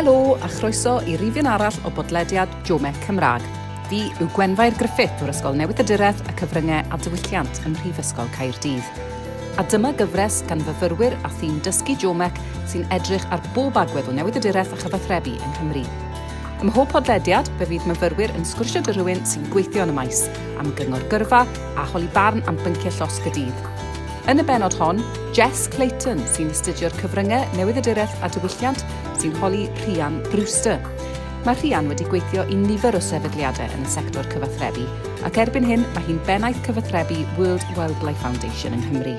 Helo a chroeso i rifin arall o bodlediad Jome Cymraeg. Fi yw Gwenfair Griffith o'r Ysgol Newydd y Dyreth a cyfryngau a diwylliant ym Mhrifysgol Caerdydd. A dyma gyfres gan fyfyrwyr a thîm dysgu Jomec sy'n edrych ar bob agwedd o newid y dyreth a chyfathrebu yng Nghymru. Ym mhob podlediad, fe fydd myfyrwyr yn sgwrsio dy rhywun sy'n gweithio yn y maes, am gyngor gyrfa a holi barn am bynciau llosg y dydd. Yn y benod hon, Jess Clayton sy'n astudio'r cyfryngau newyddydureth a diwylliant sy'n holi Rhian Brewster. Mae Rhian wedi gweithio i nifer o sefydliadau yn y sector cyfathrebu ac erbyn hyn mae hi'n bennaeth cyfathrebu World Wildlife Foundation yng Nghymru.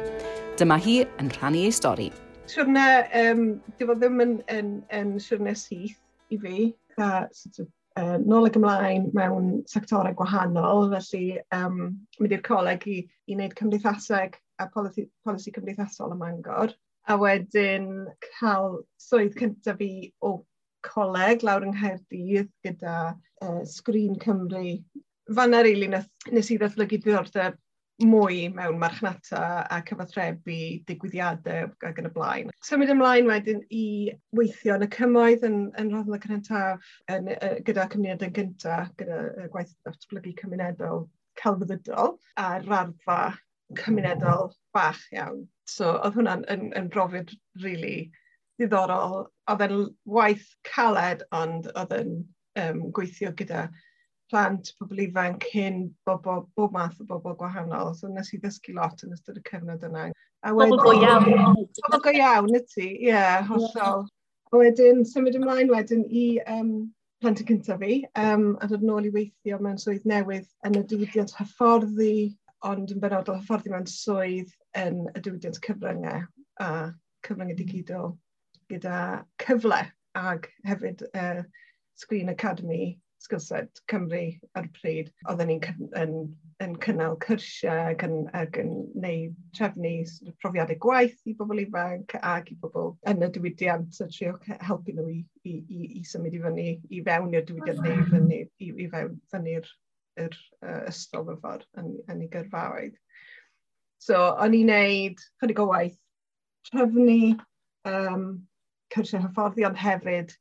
Dyma hi yn rhannu ei stori. Siwrna, um, dim ond ddim yn, yn, yn siwrna syth i fi, a sort of uh, nôl ac ymlaen mewn sectorau gwahanol, felly um, mynd i'r coleg i, i wneud cymdeithaseg a polisi, polisi cymdeithasol ym Mangor. A wedyn cael swydd cyntaf fi o coleg lawr yng Nghaerdydd gyda uh, Sgrin Cymru. Fanna rili really, nes, nes i ddatblygu diddordeb mwy mewn marchnata a cyfathrebu digwyddiadau ac yn y blaen. Symud ymlaen wedyn i weithio yn y cymoedd yn, yn roddol y cyntaf yn, uh, gyda yn gyntaf, gyda uh, gwaith datblygu cymunedol celfyddydol a raddfa cymunedol bach iawn. So oedd hwnna'n yn, yn brofiad really ddiddorol. Oedd e'n waith caled ond oedd yn um, gweithio gyda plant, pobl ifanc, hyn, bob, bob math o bobl gwahanol. So nes i ddysgu lot yn ystod y cyfnod yna. A wedyn, bobl go iawn. Bobl go iawn, ydy, ie, yeah, hollol. A wedyn, symud ymlaen wedyn i um, plant y cyntaf fi, um, a dod nôl i weithio mewn swydd newydd yn y diwydiant hyfforddi, ond yn benodol hyfforddi mewn swydd yn y diwydiant cyfryngau a cyfryngau digidol gyda cyfle ag hefyd uh, Screen Academy sgwrsed Cymru ar y pryd. Oedden ni'n yn, yn cynnal cyrsiau ac yn, ac yn neud trefnu profiadau gwaith i bobl ifanc ac i bobl yn y diwydiant a trio helpu nhw i, i, i, i symud i fyny, i fewn i'r diwydiant neu i, fyny, i, i fewn fyny'r yr, uh, ystol y ffordd yn, yn ei gyrfaoedd. So, o'n i'n neud chydig o waith trefnu um, cyrsiau hyfforddiant hefyd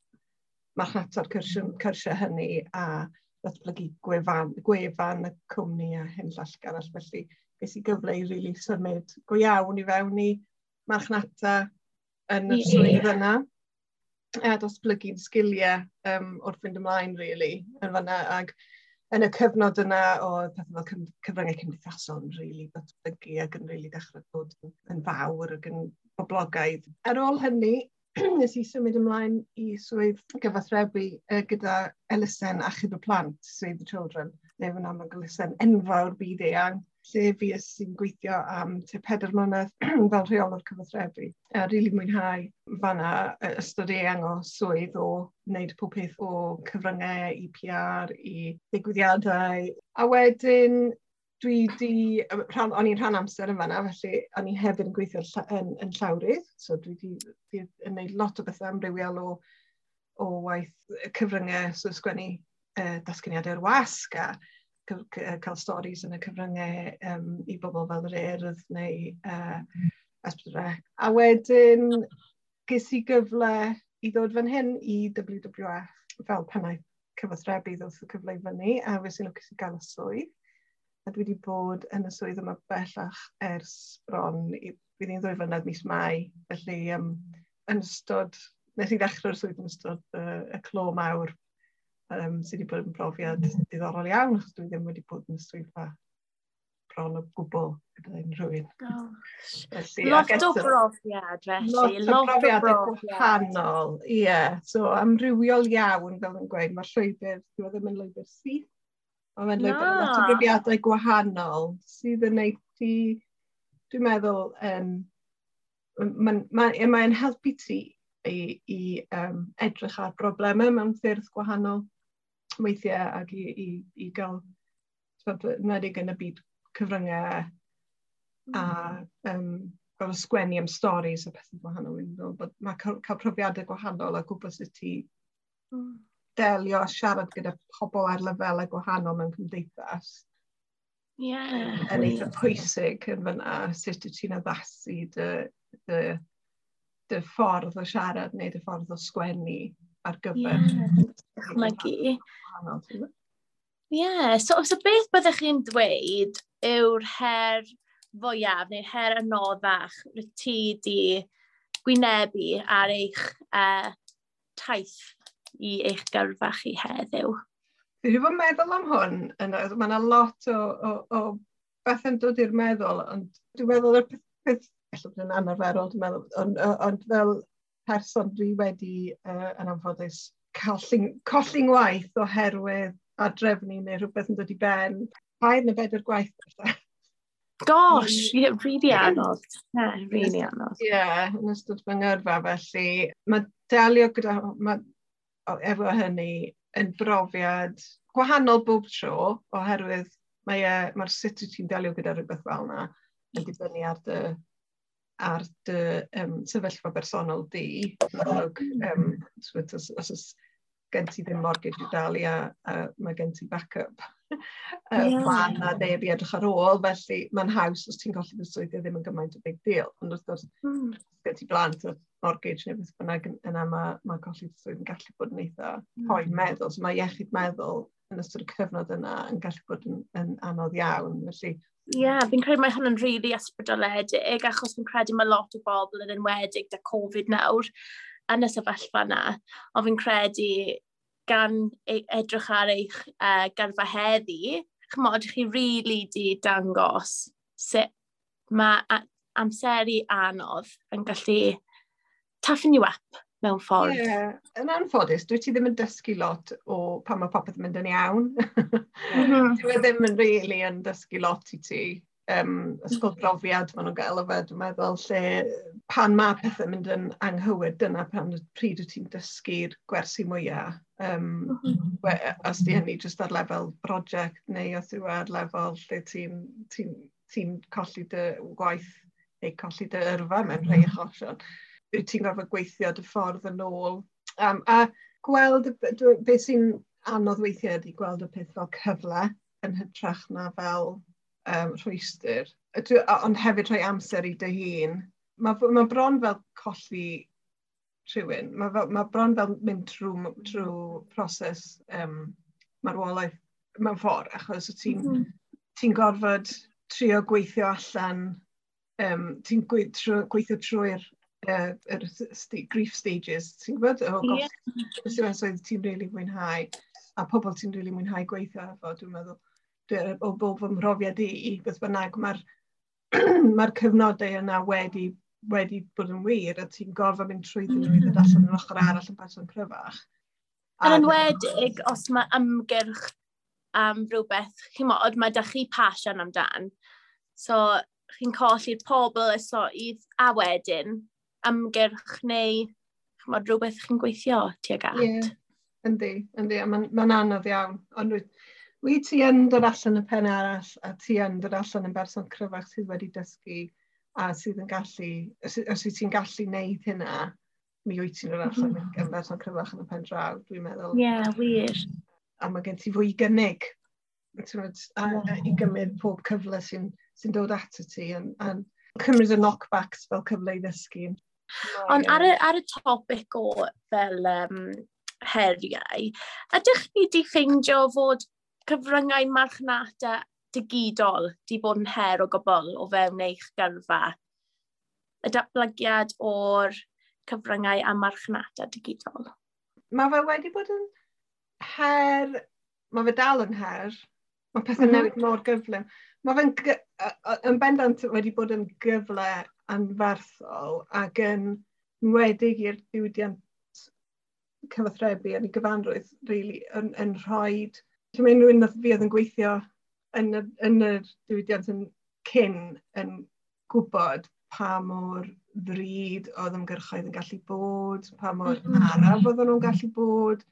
mae hata'r cyrsiau, hynny a ddatblygu gwefan, gwefan y cwmni a hyn llall arall. Felly, ges i gyfle i really symud go iawn i fewn i marchnata yn y swydd yna. A datblygu'n sgiliau um, wrth fynd ymlaen, really, yn fanna. Ag yn y cyfnod yna o pethau fel cyfryngau cymdeithasol yn really datblygu ac yn really dechrau bod yn fawr ac yn boblogaidd. Ar ôl hynny, nes i symud ymlaen i swydd gyfathrebu uh, gyda elusen achub y plant, Save the children, neu fy'n amlwg elusen enfawr byd eang, lle fi sy'n gweithio am te peder mlynedd fel rheolwr cyfathrebu. A rili really mwynhau fanna ystod eang o swydd o wneud pob peth o cyfryngau i PR, i ddigwyddiadau. A wedyn dwi di, rhan, o'n i'n rhan amser yn fanna, felly o'n i hefyd yn gweithio yn, yn llawrydd, so dwi di, di yn gwneud lot o bethau amrywiol o, o waith cyfryngau, so sgwennu uh, datganiadau'r wasg a cael storys yn y cyfryngau um, i bobl fel yr urdd neu uh, esbydrec. A wedyn ges i gyfle i ddod fan hyn i WWF e, fel pennau cyfathrebu ddod y cyfle i fyny a fes i'n lwcus i gael y swydd a dwi wedi bod yn y swydd yma bellach ers bron, bydd hi'n ddwy flynedd mis Mai, felly um, yn ystod, nes i ddechrau'r swydd yn ystod uh, y clo mawr, um, sydd wedi bod yn brofiad diddorol iawn, achos dwi ddim wedi bod yn y swyddfa bron o gwbl gyda unrhyw un. Lot o brofiad, felly. Lot o brofiad gwahanol, ie. Yeah. So, amrywiol iawn, fel yn gweud, mae'r llwybr, dwi e ddim yn lwybr syth, Ond mae'n lwy'n lot o brofiadau gwahanol sydd yn neud ti, dwi'n meddwl, um, mae'n ma, ma helpu ti i, i um, edrych ar broblemau mewn ffyrdd gwahanol weithiau ac i, i, i gael nedig yn y byd cyfryngau a um, gorfod sgwennu am storys a pethau gwahanol. Bod, mae cael profiadau gwahanol a gwybod sut ti mm delio a siarad gyda pobl ar lefelau gwahanol mewn cymdeithas. Ie. Yeah. Yn eitha pwysig yn fyna, sut wyt ti'n addasu dy, dy, dy ffordd o siarad neu dy ffordd o sgwennu ar gyfer. Ie, dychmygu. Ie, so, so beth byddech chi'n dweud yw'r her fwyaf neu her anoddach rydych ti di gwynebu ar eich uh, taith i eich gyrfa chi heddiw? Dwi wedi bod yn meddwl am hwn. Mae yna lot o, o, o beth yn dod i'r meddwl, ond dwi'n meddwl y peth, peth allai bod yn anarferol, dwi'n meddwl, ond, ond fel person dwi wedi uh, yn anffodus colli'n waith oherwydd a drefnu neu rhywbeth yn dod i ben. Pair neu bedw'r gwaith. Gosh, mm. ie, really anodd. Ie, really anodd. Ie, yn ystod fy ngyrfa felly. Mae delio gyda, mae efo hynny yn brofiad gwahanol bob tro oherwydd mae'r mae e, sut wyt ti'n delio gyda rhywbeth fel yna yn dibynnu ar dy, ar dy um, sefyllfa bersonol di. Amlwg, um, os, os, os gen ti ddim mortgage i dalu a, a mae gen ti backup yeah. plan a neb i edrych ar ôl, felly mae'n haws os ti'n golli fy swyddi ddim yn gymaint o big deal. Ond wrth gwrs, mm. gyda ti blant o'r mortgage neu beth bynnag yna mae ma golli fy swyddi yn gallu bod yn eitha mm. poen meddwl. So mae iechyd meddwl yn ystod y cyfnod yna yn gallu bod yn, yn anodd iawn. Felly, Ie, yeah, fi'n credu mae hwn yn rili really ysbrydoledig, achos fi'n credu mae lot o bobl yn enwedig da Covid nawr yn y sefyllfa yna, ond fi'n credu gan e-, edrych ar eich uh, gyrfa heddi, chymod, chi rili really di dangos sut mae amseru anodd yn gallu toughen you up mewn ffordd. Ie, yeah. yn anffodus, dwi ti ddim yn dysgu lot o pan mae popeth yn mynd yn iawn. mm -hmm. dwi e ddim yn rili really yn dysgu lot i ti um, ysgol mm. brofiad maen nhw'n gael o fe, dwi'n meddwl, lle pan mae pethau mynd yn anghywir, dyna pan pryd wyt ti'n dysgu'r gwersi mwyaf. Um, mm-hmm. we, os di hynny jyst ar lefel brosiect neu os yw ar lefel lle ti'n ti, ti colli dy gwaith neu colli dy yrfa mewn rhai mm-hmm. achosion, wyt ti'n gorfod gweithio dy ffordd yn ôl. Um, a gweld beth sy'n anodd weithiau ydy gweld y peth fel cyfle yn hytrach na fel um, rhwystr, ond hefyd rhoi amser i dy hun. Mae ma bron fel colli rhywun, mae ma, bron fel mynd trwy, trwy proses um, marwolaeth mewn ffordd, achos ti'n mm. ti gorfod trio gweithio allan, um, ti'n gweithio trwy'r uh, er st grief stages, ti'n gwybod? O, yeah. Gof, sy'n meddwl so, really mwynhau, a pobl ti'n rili really mwynhau gweithio efo, dwi'n meddwl o bob fy mhrofiad i, beth bynnag, mae'r mae cyfnodau yna wedi, wedi bod yn wir, a ti'n gorfod mynd trwy ddyn nhw i ddod allan yn ochr arall yn person cryfach. Yn enwedig, os mae ymgyrch am rhywbeth, chi'n modd, mae da chi pasiwn amdan. So, chi'n colli'r pobl y soedd a wedyn ymgyrch neu chymod, rhywbeth chi'n gweithio tuag at. Ie, yeah. yndi, yndi, a mae'n ma anodd iawn. Ond Wy ti yn dod allan y pen arall a ti yn dod allan yn berson cryfach sydd wedi dysgu a sydd yn gallu, os wyt ti'n gallu wneud hynna, mi wyt ti'n dod allan mm. yn berson cryfach yn y pen draw, dwi'n meddwl. Ie, yeah, wir. A mae gen ti fwy gynnig a, a, i gymryd pob cyfle sy'n sy dod at y ti a'n, an cymryd y knockbacks fel cyfle i ddysgu. Ond ar, y, ar y topic o fel um, heriau, ydych chi wedi ffeindio fod cyfryngau marchnata digidol di bod yn her o gobl o fewn eich gyrfa? Y datblygiad o'r cyfryngau a marchnata digidol? Mae fe wedi bod yn her, mae fe dal yn her, mae pethau mm -hmm. newid mor gyflym. Mae fe'n yn bendant wedi bod yn gyfle anferthol ac yn wedig i'r diwydiant cyfathrebu yn ei gyfanrwydd, really, yn, yn rhoi Dwi'n mae unrhyw nath fi oedd yn gweithio yn yr, yn yr diwydiant yn cyn yn gwybod pa mor ddrud oedd ymgyrchoedd yn gallu bod, pa mor mm. araf oedd nhw'n gallu bod,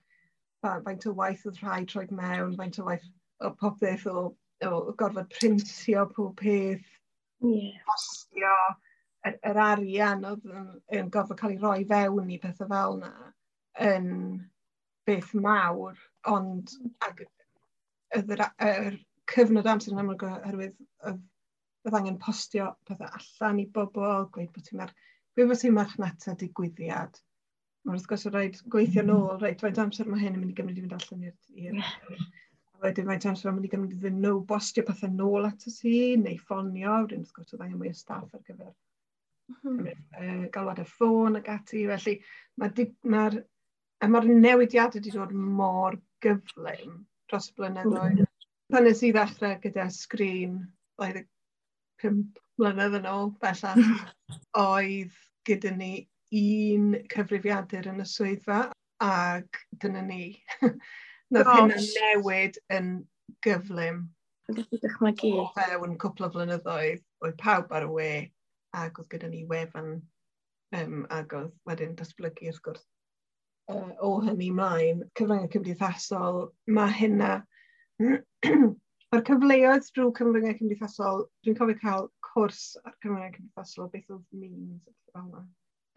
fa, faint o waith oedd rhai troed mewn, faint o waith o popeth o, o gorfod printio pob peth, yeah. postio, yr, yr arian oedd yn, yn gorfod cael ei roi fewn i pethau fel yna yn beth mawr, ond ag, yr, yr cyfnod amser yn amlwg oherwydd oedd angen postio pethau allan i bobl, gweud bod ti'n mar... Gweud bod ti'n marchnata digwyddiad. Mae'r wrth gwrs o rhaid gweithio mm. nôl, rhaid faint amser mae hyn yn mynd i gymryd i fynd allan i'r A wedyn faint amser mae'n mynd i gymryd iddyn nhw bostio pethau nôl at y ti, neu ffonio, wedyn wrth gwrs oedd angen mwy o staff ar gyfer mm -hmm. uh, galwad y ffôn ac ati. Felly mae'r ma, ma newidiadau wedi dod mor gyflym dros y blynyddoedd. Pan nes i ddechrau gyda sgrin, oedd y pimp mlynedd yn ôl, bellach, oedd gyda ni un cyfrifiadur yn y swyddfa ac dyna ni. Nath hynna newid yn gyflym. Yn gallu dychmygu. O fewn cwpl o flynyddoedd, oedd pawb ar y we ac oedd gyda ni wefan um, ac oedd wedyn datblygu wrth gwrs uh, o hynny mlaen, cyfryngau cymdeithasol, mae hynna... Mae'r cyfleoedd drwy cyfryngau cymdeithasol, dwi'n cofio cael cwrs ar cyfryngau cymdeithasol, beth oedd means fel yna.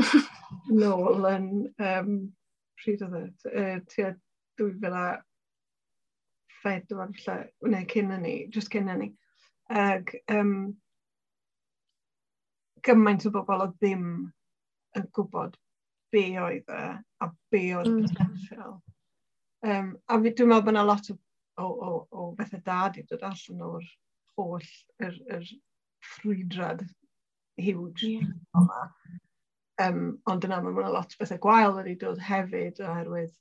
Nôl yn um, pryd oedd e, uh, tua 2004 falle, neu cyn yn ni, just cyn yn ni. Ag, um, gymaint o bobl o ddim yn gwybod be oedd e a be oedd mm. potential. Um, a fi, dwi'n meddwl bod yna lot o, o, o, o bethau da di dod allan o'r holl yr, yr ffrwydrad huge yeah. yma. Um, ond yna mae yna lot o bethau gwael wedi dod hefyd oherwydd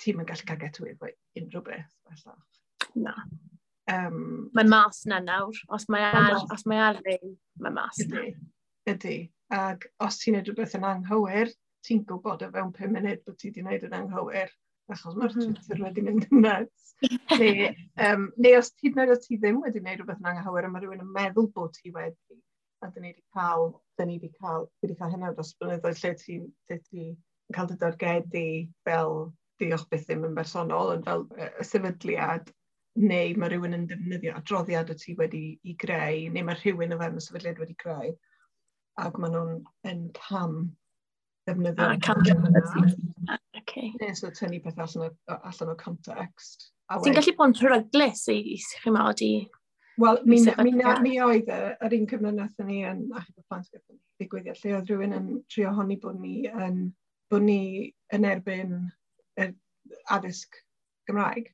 ti'n yn gallu cael getwydd fe unrhyw beth. Bellach. Na. Um, mae mas na nawr. Os mae ar, os mae ar ddim, mae mas na. Ydy. Ydy. Ac os ti'n edrych beth yn anghywir, ti'n gwybod o fewn 5 munud bod ti wedi gwneud yn anghywir, achos mae'r hmm. Twitter wedi mynd yn nuts. neu, um, neu os ti'n meddwl ti ddim wedi gwneud rhywbeth yn anghywir, a mae rhywun yn meddwl bod ti wedi, a dyn ni wedi cael, dyn ni wedi cael, wedi cael hynna dros blynyddoedd lle ti'n ti, ti cael dy dargedu fel diolch beth ddim yn bersonol, ond fel y sefydliad, neu mae rhywun yn defnyddio adroddiad o ti wedi i greu, neu mae rhywun o fewn y sefydliad wedi greu, ac maen nhw'n yn cam defnyddio. Ah, cael Okay. Ne, so tynnu peth allan o, allan o context. Ti'n gallu bod yn rhyglus i, i chi ma oeddi? Wel, mi, mi, na, mi oedd yr un cyfnod nath ni yn achub y plant gyda ni ddigwyddiad lle oedd rhywun yn trio honni bod ni yn, bod ni yn erbyn er, addysg Gymraeg.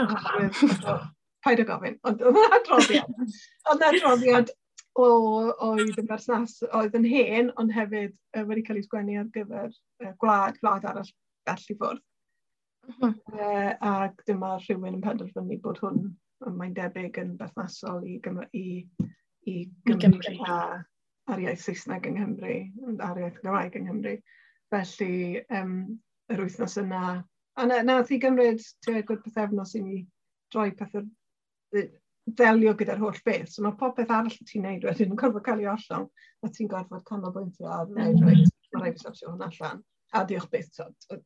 Oh. Paid o gofyn, ond oedd yna adroddiad. Oedd yna adroddiad o oedd yn bersnas oedd yn hen, ond hefyd uh, wedi cael ei sgwennu ar gyfer uh, gwlad, gwlad arall gallu fwrdd. Uh mhm. -huh. uh, ac dyma rhywun yn penderfynu bod hwn, mae'n debyg yn berthnasol i, Gymru, i, i Gymru, Gymru. A, ar iaith Saesneg yng Nghymru, ar iaith Gymraeg yng Nghymru. Felly, um, yr wythnos yna, a na, nath i gymryd tua gwrdd pethefnos i mi droi pethau ddelio gyda'r holl beth. So mae popeth arall ti'n neud wedyn yn gorfod cael ei ollon, a ti'n gorfod canolbwyntio ar wneud mm. rhaid, mae rhaid i safio hwn allan. A diolch beth,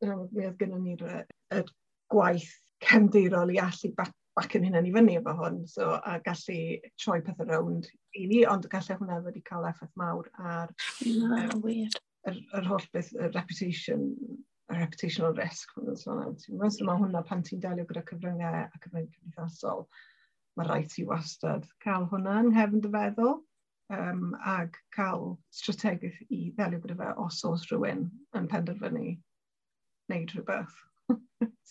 mi oedd gynnu ni'r gwaith cefndirol i allu bac yn hynny'n i fyny efo hwn, so a gallu troi peth around i ni, ond gallai hwnna wedi cael effaith mawr ar yeah, um, yr, yr, holl beth, y reputation y reputational risk. So, mae hwnna pan ti'n delio gyda cyfryngau a cyfryngau cymdeithasol mae rhaid ti wastad cael hwnna yng nghefn dy feddwl um, ac cael strategaeth i ddelio gyda fe os oes rhywun yn penderfynu wneud rhywbeth.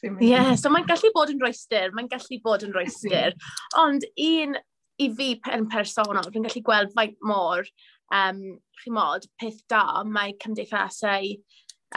Ie, yeah, so mae'n gallu bod yn rhoestr, mae'n gallu bod yn rhoestr. Ond un i fi yn personol, fi'n gallu gweld faint mor, um, chi mod, peth da mae cymdeithasau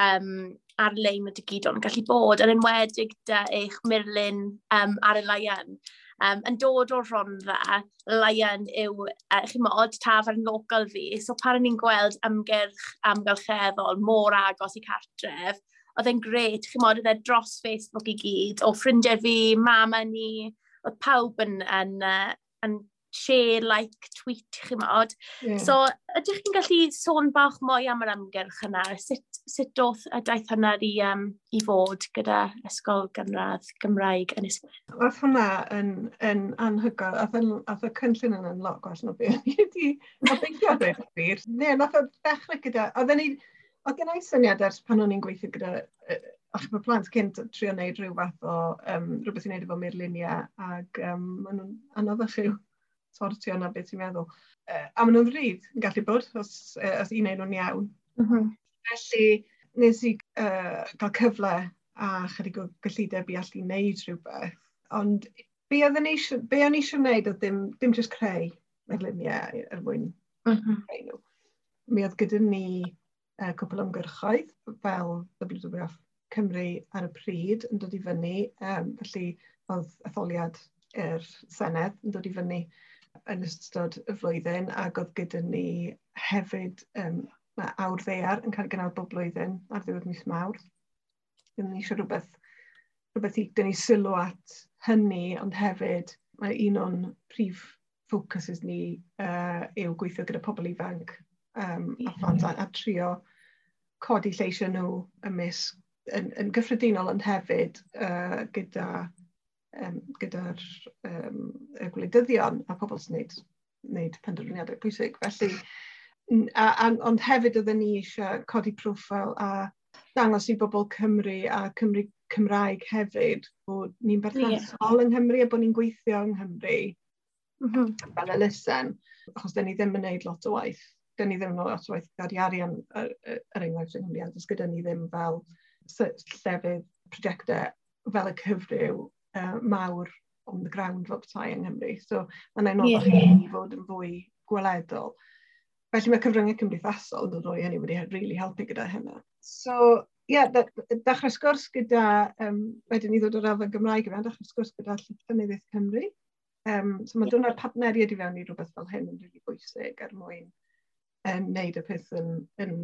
um, ar-lein y digidon gallu bod, yn enwedig da eich murlun um, ar y laian um, yn dod o'r Rhondda, Lion yw, uh, chi'n modd, tafarn local fi. So pan ni'n gweld ymgyrch amgylcheddol mor agos i cartref, oedd e'n gret, chi'n modd, oedd e dros Facebook i gyd, o ffrindiau fi, mama ni, oedd pawb yn, yn, yn, yn share, like, tweet, chi'n modd. Yeah. So, ydych chi'n gallu sôn bach mwy am yr amgylch yna? Sut, sut doth y daith hwnna i, um, i fod gyda Ysgol Gynradd Gymraeg yn Ysgol? Oedd hwnna yn, yn anhygoel. Oedd y cynllun yn yn lot gwell na fi. Ni wedi obeithio beth fyr. Ne, nath o ddechrau gyda... Oedd ni... Oedd gen i syniad ers pan o'n i'n gweithio gyda Ach, mae plant cynt trio wneud rhyw fath o um, rhywbeth i wneud efo mirluniau ac um, maen nhw'n anoddach i'w sortio na beth ti'n meddwl. Uh, a maen nhw'n ddrud yn gallu bod os, uh, os un ein nhw'n iawn. Mm -hmm. Felly, nes i uh, gael cyfle a chydig o gyllideb i allu wneud rhywbeth. Ond be o'n i eisiau wneud oedd ddim, ddim jyst creu y er mwyn mm -hmm. creu nhw. Mi oedd gyda ni uh, cwpl ymgyrchoedd fel WWF Cymru ar y pryd yn dod i fyny. Um, felly oedd etholiad yr er Senedd yn dod i fyny yn ystod y flwyddyn ac oedd gyda ni hefyd um, awr ddear yn cael ei gynnal bob blwyddyn ar ddiwedd mis mawr. Ddim ni eisiau rhywbeth, rhywbeth i dyn ni sylw at hynny, ond hefyd mae un o'n prif ffocuses ni uh, yw gweithio gyda pobl ifanc um, a phlant a, a trio codi lleisio nhw ymysg yn, yn gyffredinol ond hefyd uh, gyda um, gyda'r um, y gwleidyddion a pobl sy'n neud, neud penderfyniadau pwysig. Felly, a, a, ond hefyd oedden ni eisiau codi profil a dangos i bobl Cymru a Cymru Cymraeg hefyd bod ni'n berthnasol yeah. yng Nghymru a bod ni'n gweithio yng Nghymru mm -hmm. fel elusen, achos da ni ddim yn gwneud lot o waith. Da ni ddim yn gwneud lot o waith gadi arian yr, yr enghraifft yng Nghymru, achos gyda ni ddim fel llefydd prosiectau fel y cyfryw uh, mawr on the ground fel petai yng Nghymru. So mae'n ein oedden yeah. chi fod yn fwy gweledol. Felly mae cyfryngau cymdeithasol yn dod o'i hynny wedi really helpu gyda hynna. So ie, yeah, dachrau sgwrs gyda, um, wedyn ni ddod o'r afon Gymraeg i fewn, dachrau sgwrs gyda Llyfrynyddiaeth Cymru. Um, so mae dyna'r partneriad i fewn i rhywbeth fel hyn yn really bwysig er mwyn um, wneud y peth yn, yn,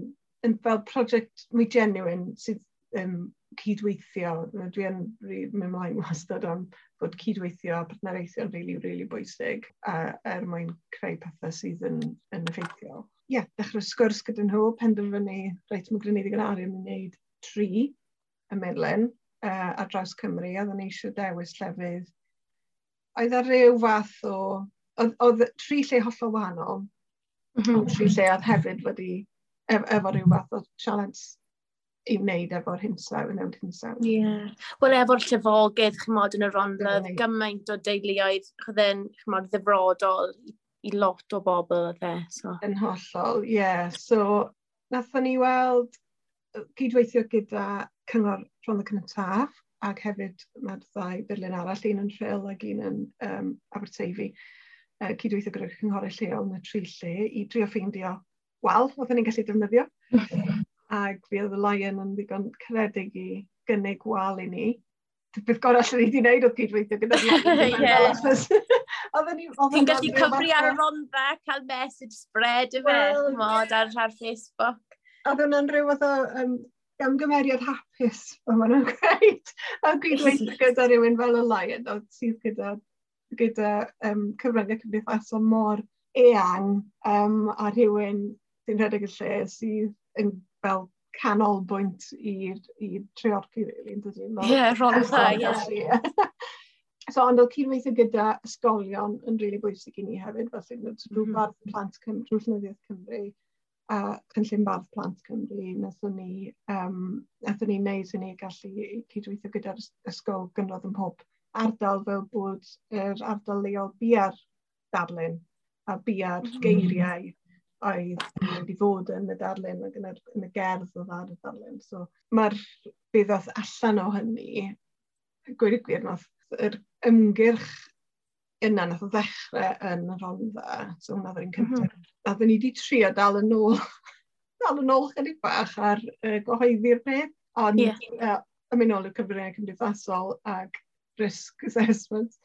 yn fel prosiect mwy genuine sydd um, cydweithio. Dwi yn mynd mlaen wastad am bod cydweithio a partneriaethio yn rili, really, really bwysig a, er mwyn creu pethau sydd yn, yn effeithiol. Ie, yeah, dechrau sgwrs gyda nhw, penderfynu, reit, mae gwneud i gan arian yn gwneud tri y Midlen uh, ar draws Cymru, a ddyn ni eisiau dewis llefydd. Oedd ar ryw fath o... Oedd tri lle hollol wahanol, mm -hmm. tri lle oedd hefyd wedi e-, efo rhyw fath o challenge i wneud efo'r hinsaw, yn ewnd hinsaw. Ie. Yeah. Wel, efo'r llefogydd, chymod, yn y ronlydd, yeah. gymaint o deuluoedd, chydden, chymod, ddifrodol i lot o bobl oedd e. So. Yn hollol, ie. Yeah. So, nathon ni weld cydweithio gyda Cyngor Rhondda Cyntaf, ac hefyd mae'r ddau byrlun arall, un yn Rhyl ac un yn um, Aberteifi, uh, cydweithio gyda'r cynghorau lleol yn y tri lle i drio ffeindio wal, oedden ni'n gallu defnyddio. ac fi oedd y Lion yn ddigon credig i gynnig wal i ni. Bydd gorau allan ni wedi gwneud o cydweithio gyda ni. Ti'n gallu cyfri ar y rondda, cael message spread y fe, mod ar, ar Facebook. A ddwn yn rhyw fath o um, gamgymeriad hapus, o maen nhw'n gweud. A cydweithio gyda rhywun fel y Lion, oedd sydd gyda, gyda um, cyfryngau cymdeithasol mor eang um, a rhywun sy'n rhedeg y lle sydd yn fel canolbwynt i'r treorci, really, yn dydy? Ie, yeah, ie. So, ond oedd cydweithio gyda ysgolion yn rili really bwysig i ni hefyd, felly drwy mm -hmm. Plant Cymru, drwy Llenyddiaeth Cymru, a cynllun bardd Plant Cymru, nathon ni, um, nathon ni wneud hynny gallu cydweithio gyda'r ysgol gynrodd ym mhob ardal fel bod yr ardal leol biar darlun a biar mhm. geiriau oedd wedi fod yn y darlun ac yn, yn y gerdd oedd ar y darlun. So, Mae'r bydd oedd allan o hynny, gwir y gwir, nath yr ymgyrch yna nath o ddechrau yn y rondda, so hwnna ddyn ni'n cyntaf. Mm -hmm. A ddyn ni wedi trio dal yn ôl, dal yn ôl chydig bach ar uh, gyhoeddi'r peth, ond yeah. uh, ym ôl i'r cyfryngau cymdeithasol ac risk assessment,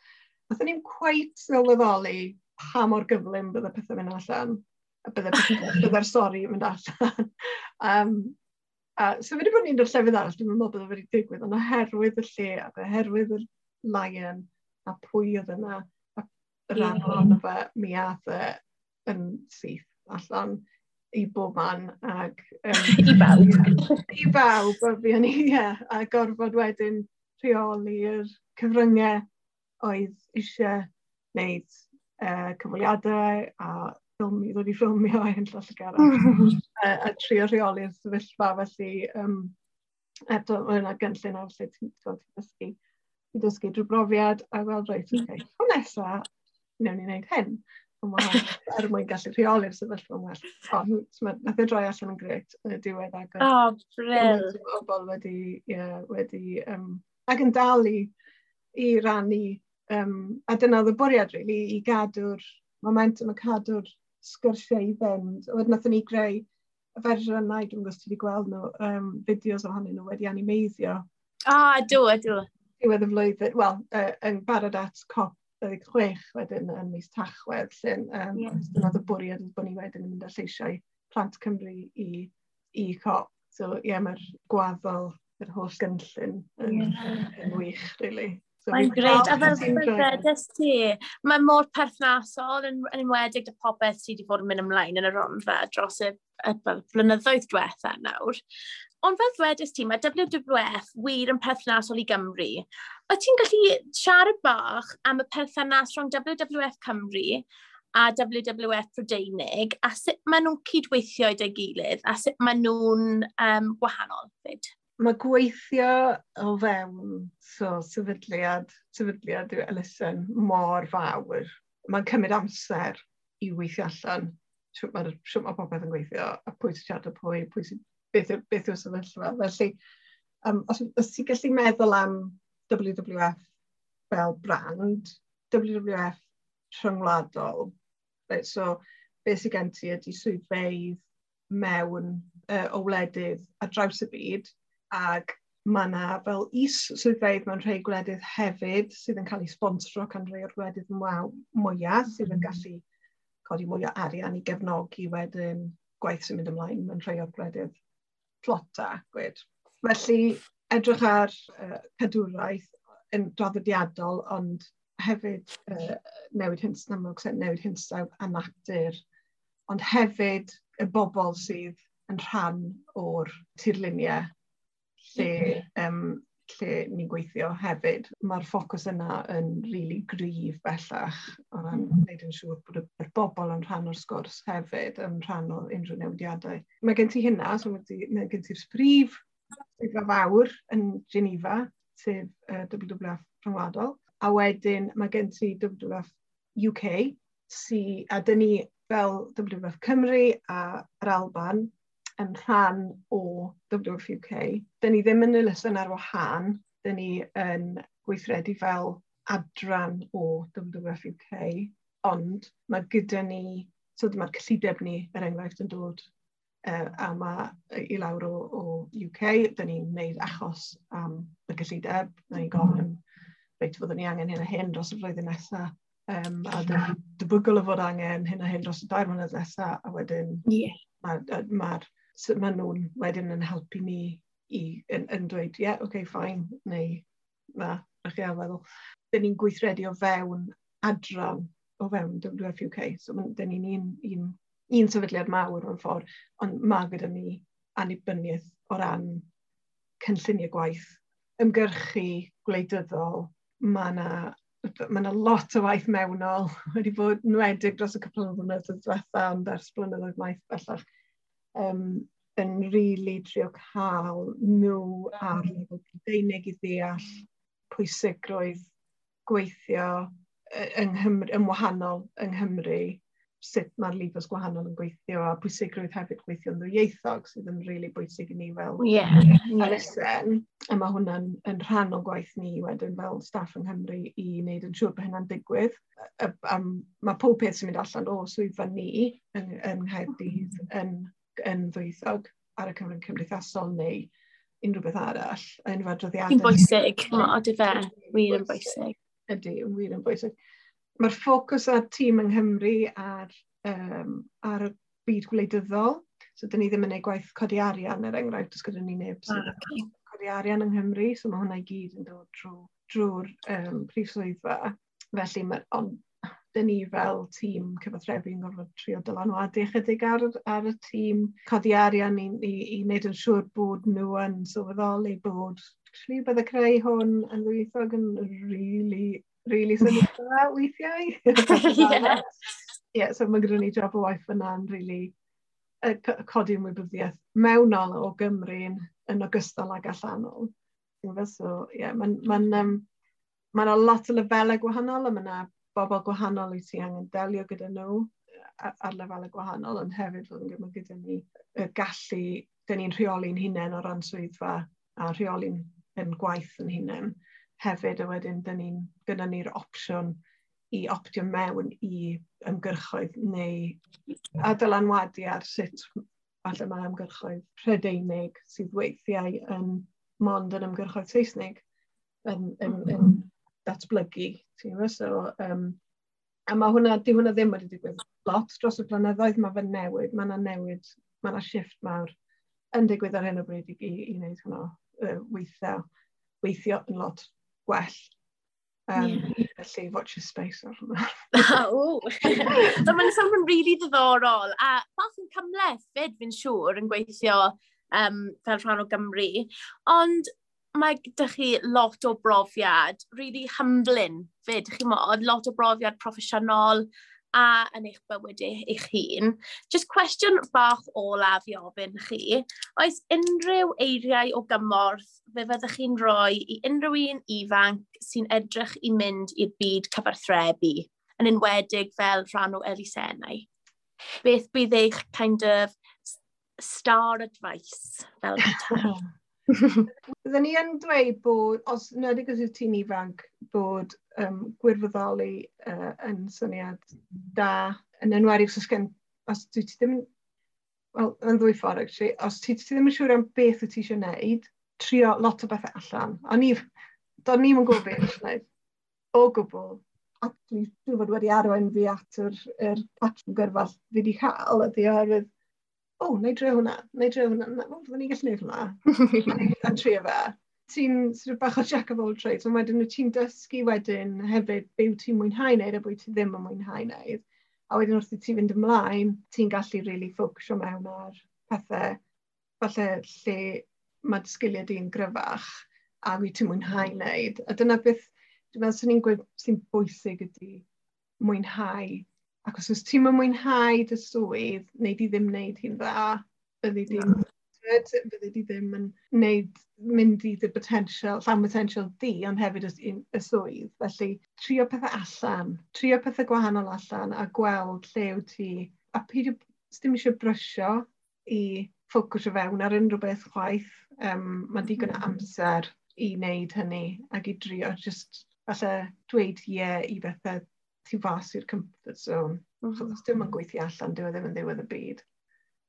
nath ni'n cweit sylweddoli pa mor gyflym bydd y pethau mynd allan bydde'r bydde stori yn mynd allan. um, a, so fe wedi bod ni'n dod llefydd arall, dwi'n meddwl bydde wedi digwydd, ond oherwydd y lle, ac oherwydd y lion, a pwy oedd yna, a rhan ohono fe, mi ath e yn syth allan i bob man ac... Um, I bawb. I bawb, a fi yn ie, a gorfod wedyn rheoli'r cyfryngau oedd eisiau gwneud uh, e, cyfweliadau a ffilmi, ddod i ffilmio ein llall mhm. y garall. a, a trio rheoli'r sefyllfa felly um, eto mae yna gynllun ar lle ti'n dysgu, i dysgu drwy brofiad a gweld reit, oce, okay, o nesa, newn ni wneud hyn. er mwyn gallu rheoli'r sefyllfa yn well. Ond nath e droi allan yn gret yn y diwedd ag... o, oh, bryl. bobl wedi, yeah, wedi um, ac yn dal i, i rannu um, a dyna oedd y bwriad, really, i gadw'r momentum a cadw'r sgyrsiau i fynd. Wedyn wnaethon ni greu y fersiwn yna, dwi'n gwybod ti wedi gweld nhw, um, fideos ohonyn nhw wedi animeiddio. O, oh, do, do. Diwedd y flwyddyn, wel, uh, yn barod at cop 26 wedyn yn mis Tachwedd, llyn, um, yeah. oedd y bwriad bod ni wedyn yn mynd â lleisiau Plant Cymru i, i cop. So, ie, yeah, mae'r gwaddol, yr holl gynllun yn, yeah. yn wych, really. Mae'n greit. A fel ffyrddedus ti, mae mor perthnasol yn, yn enwedig y popeth sydd wedi bod yn mynd ymlaen yn y ronfa dros y, y y blynyddoedd diwetha nawr. Ond fel ddwedais ti, mae WWF wir yn perthnasol i Gymru. O ti'n gallu siarad bach am y perthnas rhwng WWF Cymru a WWF Prydeinig a sut maen nhw'n cydweithio gyda'i gilydd a sut maen nhw'n um, wahanol fyd? mae gweithio o fewn so, sefydliad, sefydliad yw elusen mor fawr. Mae'n cymryd amser i weithio allan siwt mae, siwt mae popeth yn gweithio a pwy sy'n siarad o pwy, pwy sy'n beth, beth yw'r sefyllfa. Felly, um, os, os ti'n gallu meddwl am WWF fel brand, WWF rhyngwladol, right, so beth sy'n gen ti ydy swyddfeidd mewn uh, o wledydd a draws y byd, Ac mae yna fel is swyddfeidd mewn rhai gwledydd hefyd sydd yn cael ei sponsro gan rhai o'r gwledydd mwyaf mm-hmm. sydd yn gallu codi mwy o arian i gefnogi wedyn gwaith sy'n mynd ymlaen mewn rhai o'r gwledydd tlota. Gwed. Felly edrych ar uh, cadwraeth yn draddodiadol ond hefyd uh, newid hynsawd, amlwg newid hinsawdd a natur, ond hefyd y bobl sydd yn rhan o'r tirluniau lle, um, lle ni'n gweithio hefyd. Mae'r ffocws yna yn rili really gryf bellach o ran mm. wneud yn siŵr bod y bobl yn rhan o'r sgwrs hefyd, yn rhan o unrhyw newidiadau. Mae gen ti hynna, so mae gen ti'r sprif swyddfa fawr yn Geneva, sef uh, WWF rhyngwladol. A wedyn mae gen ti WWF UK, si, a dyn ni fel WWF Cymru a yr Alban yn rhan o WFUK. Dyn ni ddim yn elusen ar wahân, dyn ni yn gweithredu fel adran o WFUK, ond mae gyda ni, so mae'r cyllideb ni, er enghraifft, yn dod uh, a mae i lawr o, o UK, dyn ni'n gwneud achos am y cyllideb, dyn ni'n gofyn mm. reit fyddwn ni angen hyn a hyn dros y flwyddyn nesaf, um, a dyn ni'n debygol o fod angen hyn a hyn dros y dair mlynedd nesaf, a wedyn yeah. mae'r ma sut maen nhw'n wedyn yn helpu ni i, yn, yn dweud, ie, yeah, okay, fine, neu na, na chi feddwl. Dyn ni'n gweithredu o fewn adran o fewn WFUK, so dyn ni'n un, un, un sefydliad mawr o'n ffordd, ond mae gyda ni annibyniaeth o ran cynlluniau gwaith, ymgyrchu gwleidyddol, mae yna mae yna lot o waith mewnol wedi bod nwedig dros y cwpl o flynyddoedd diwethaf ond ers blynyddoedd maith bellach um, yn rili really trio cael nhw ar lefel Prydeinig i ddeall pwysigrwydd gweithio yng Nghymru, yn wahanol yng Nghymru, sut mae'r lifos gwahanol yn gweithio a pwysigrwydd hefyd gweithio yn ddwyieithog sydd yn rili really bwysig i ni fel yeah, arisen. Yeah. A mae hwnna'n yn rhan o gwaith ni wedyn fel staff yng Nghymru i wneud yn siŵr bod hynna'n digwydd. A, a, a mae pob peth sy'n mynd allan o swyddfa ni yng, yng Nghaerdydd yn yn ddwythog ar y cyfrwng cymdeithasol neu unrhyw beth arall, unrhyw adroddiadau. Yn bwysig, o dy fe, wir yn bwysig. Ydy, yn wir yn bwysig. Mae'r ffocws ar tîm yng Nghymru ar, um, ar y byd gwleidyddol, so dyn ni ddim yn gwneud gwaith codi arian er enghraifft, os gyda ni neb ah, sydd ah, okay. codi arian yng Nghymru, so mae hwnna i gyd yn dod drwy'r drw, drw um, prif swyddfa. Felly, mae, ond dyn ni fel tîm cyfathrebu yn gorfod trio dylanwadu chydig ar, ar y tîm codi arian i, i, i wneud yn siŵr bod nhw yn sylweddoli bod actually bydde creu hwn yn ddwyieithog yn really, really sylweddol weithiau. yeah. yeah, so mae gyda ni job o waith yna yn really uh, codi ymwybyddiaeth mewnol o Gymru yn, ogystal ag allanol. So, yeah, mae'n ma ma, um, ma lot o lefelau gwahanol a mae yna bobl gwahanol wyt ti angen delio gyda nhw ar, lefel y gwahanol, ond hefyd fod yn gyfnod gyda ni y gallu, dyn ni'n rheoli'n hunain o ran swyddfa a rheoli'n yn gwaith yn hunain. Hefyd a wedyn, dyn ni'n gyda ni'r opsiwn i optio mewn i ymgyrchoedd neu adylanwadu ar sut falle mae ymgyrchoedd Prydeinig sydd weithiau yn mond yn ymgyrchoedd Saesnig yn, yn, yn, datblygu. So, um, a mae hwnna, di hwnna ddim wedi digwydd lot dros y blynyddoedd, mae fe newid, mae yna newid, mae yna shift mawr yn digwydd ar hyn o bryd i, i, i wneud hwnna uh, weithio, weithio yn lot gwell. Um, yeah. Felly, watch your space ar hwnna. o! So, mae'n sôn yn rili ddiddorol, a fath yn cymleth fyd fi'n siŵr yn gweithio um, fel rhan o Gymru. Ond mae gyda chi lot o brofiad, really humbling fyd, chi mod, lot o brofiad proffesiynol a yn eich bywyd eich, eich hun. Just cwestiwn bach olaf i ofyn chi, oes unrhyw eiriau o gymorth fe fyddwch chi'n rhoi i unrhyw un ifanc sy'n edrych i mynd i'r byd cyfarthrebu, yn enwedig fel rhan o elusennau? Beth bydd eich kind of star advice fel Byddwn ni yn dweud bod, os nad ydych chi'n tîm ifanc, bod um, gwirfoddoli uh, yn syniad da, yn enwedig os, gen, os dwi ti ddim Wel, yn ddwy ffordd, actually. Os ti, ti ddim yn siŵr am beth wyt ti eisiau gwneud, trio lot o bethau allan. A ni, do'n ni'n gwybod beth eisiau gwneud, O gwbl. A dwi'n dwi fod wedi arwain fi at yr, yr patrwm gyrfa fi wedi cael ydi oherwydd o, oh, na i dre hwnna, na i dre hwnna, na, o, fyddwn ni'n gallu gwneud hwnna. a trio fe. Ti'n sort of bach o jack of all trades, ond wedyn ti'n dysgu wedyn hefyd byw ti'n mwynhau wneud a bwy ti ddim yn mwynhau wneud. A wedyn wrth i ti fynd ymlaen, ti'n gallu really ffocysio mewn ar pethau falle lle mae dy sgiliau di'n gryfach a wyt ti'n mwynhau wneud. A dyna beth, dwi'n meddwl, sy'n ni'n gweud sy'n bwysig ydy mwynhau Ac os oes ti'n mwynhau dy swydd, neu di ddim wneud hi'n dda, byddi di no. byddi di ddim yn wneud, mynd i dy potensial, llawn potensial di, ond hefyd y, y swydd. Felly, trio pethau allan, trio pethau gwahanol allan a gweld lle yw ti, a peidio, ddim eisiau brysio i ffocws o fewn ar unrhyw beth chwaith. Um, Mae digon o mm. amser i wneud hynny ac i drio just falle dweud ie yeah, i bethau ti fas i'r comfort zone. Mm -hmm. Os ddim yn mhm. gweithio allan, dyw e ddim yn ddiwedd y byd.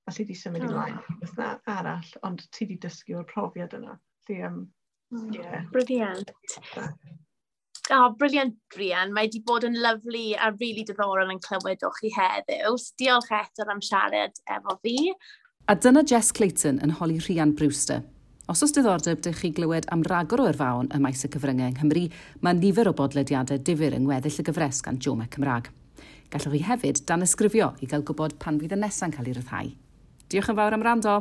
A ti di symud oh. ymlaen i beth na arall, ond ti di dysgu o'r profiad yna. Di, um, mm. yeah. Brilliant. Oh, briliant, Brian. Mae wedi bod yn lyflu a rili really diddorol yn clywed o'ch chi heddiw. Diolch eto am siarad efo fi. A dyna Jess Clayton yn holi Rhian Brewster. Os oes diddordeb dych chi glywed am ragor o erfaon ym maes y cyfryngau yng Nghymru, mae nifer o bodlediadau difyr yng ngweddill y gyfres gan Jome Cymraeg. Gallwch chi hefyd dan ysgrifio i gael gwybod pan fydd y nesaf yn cael ei ryddhau. Diolch yn fawr am rando!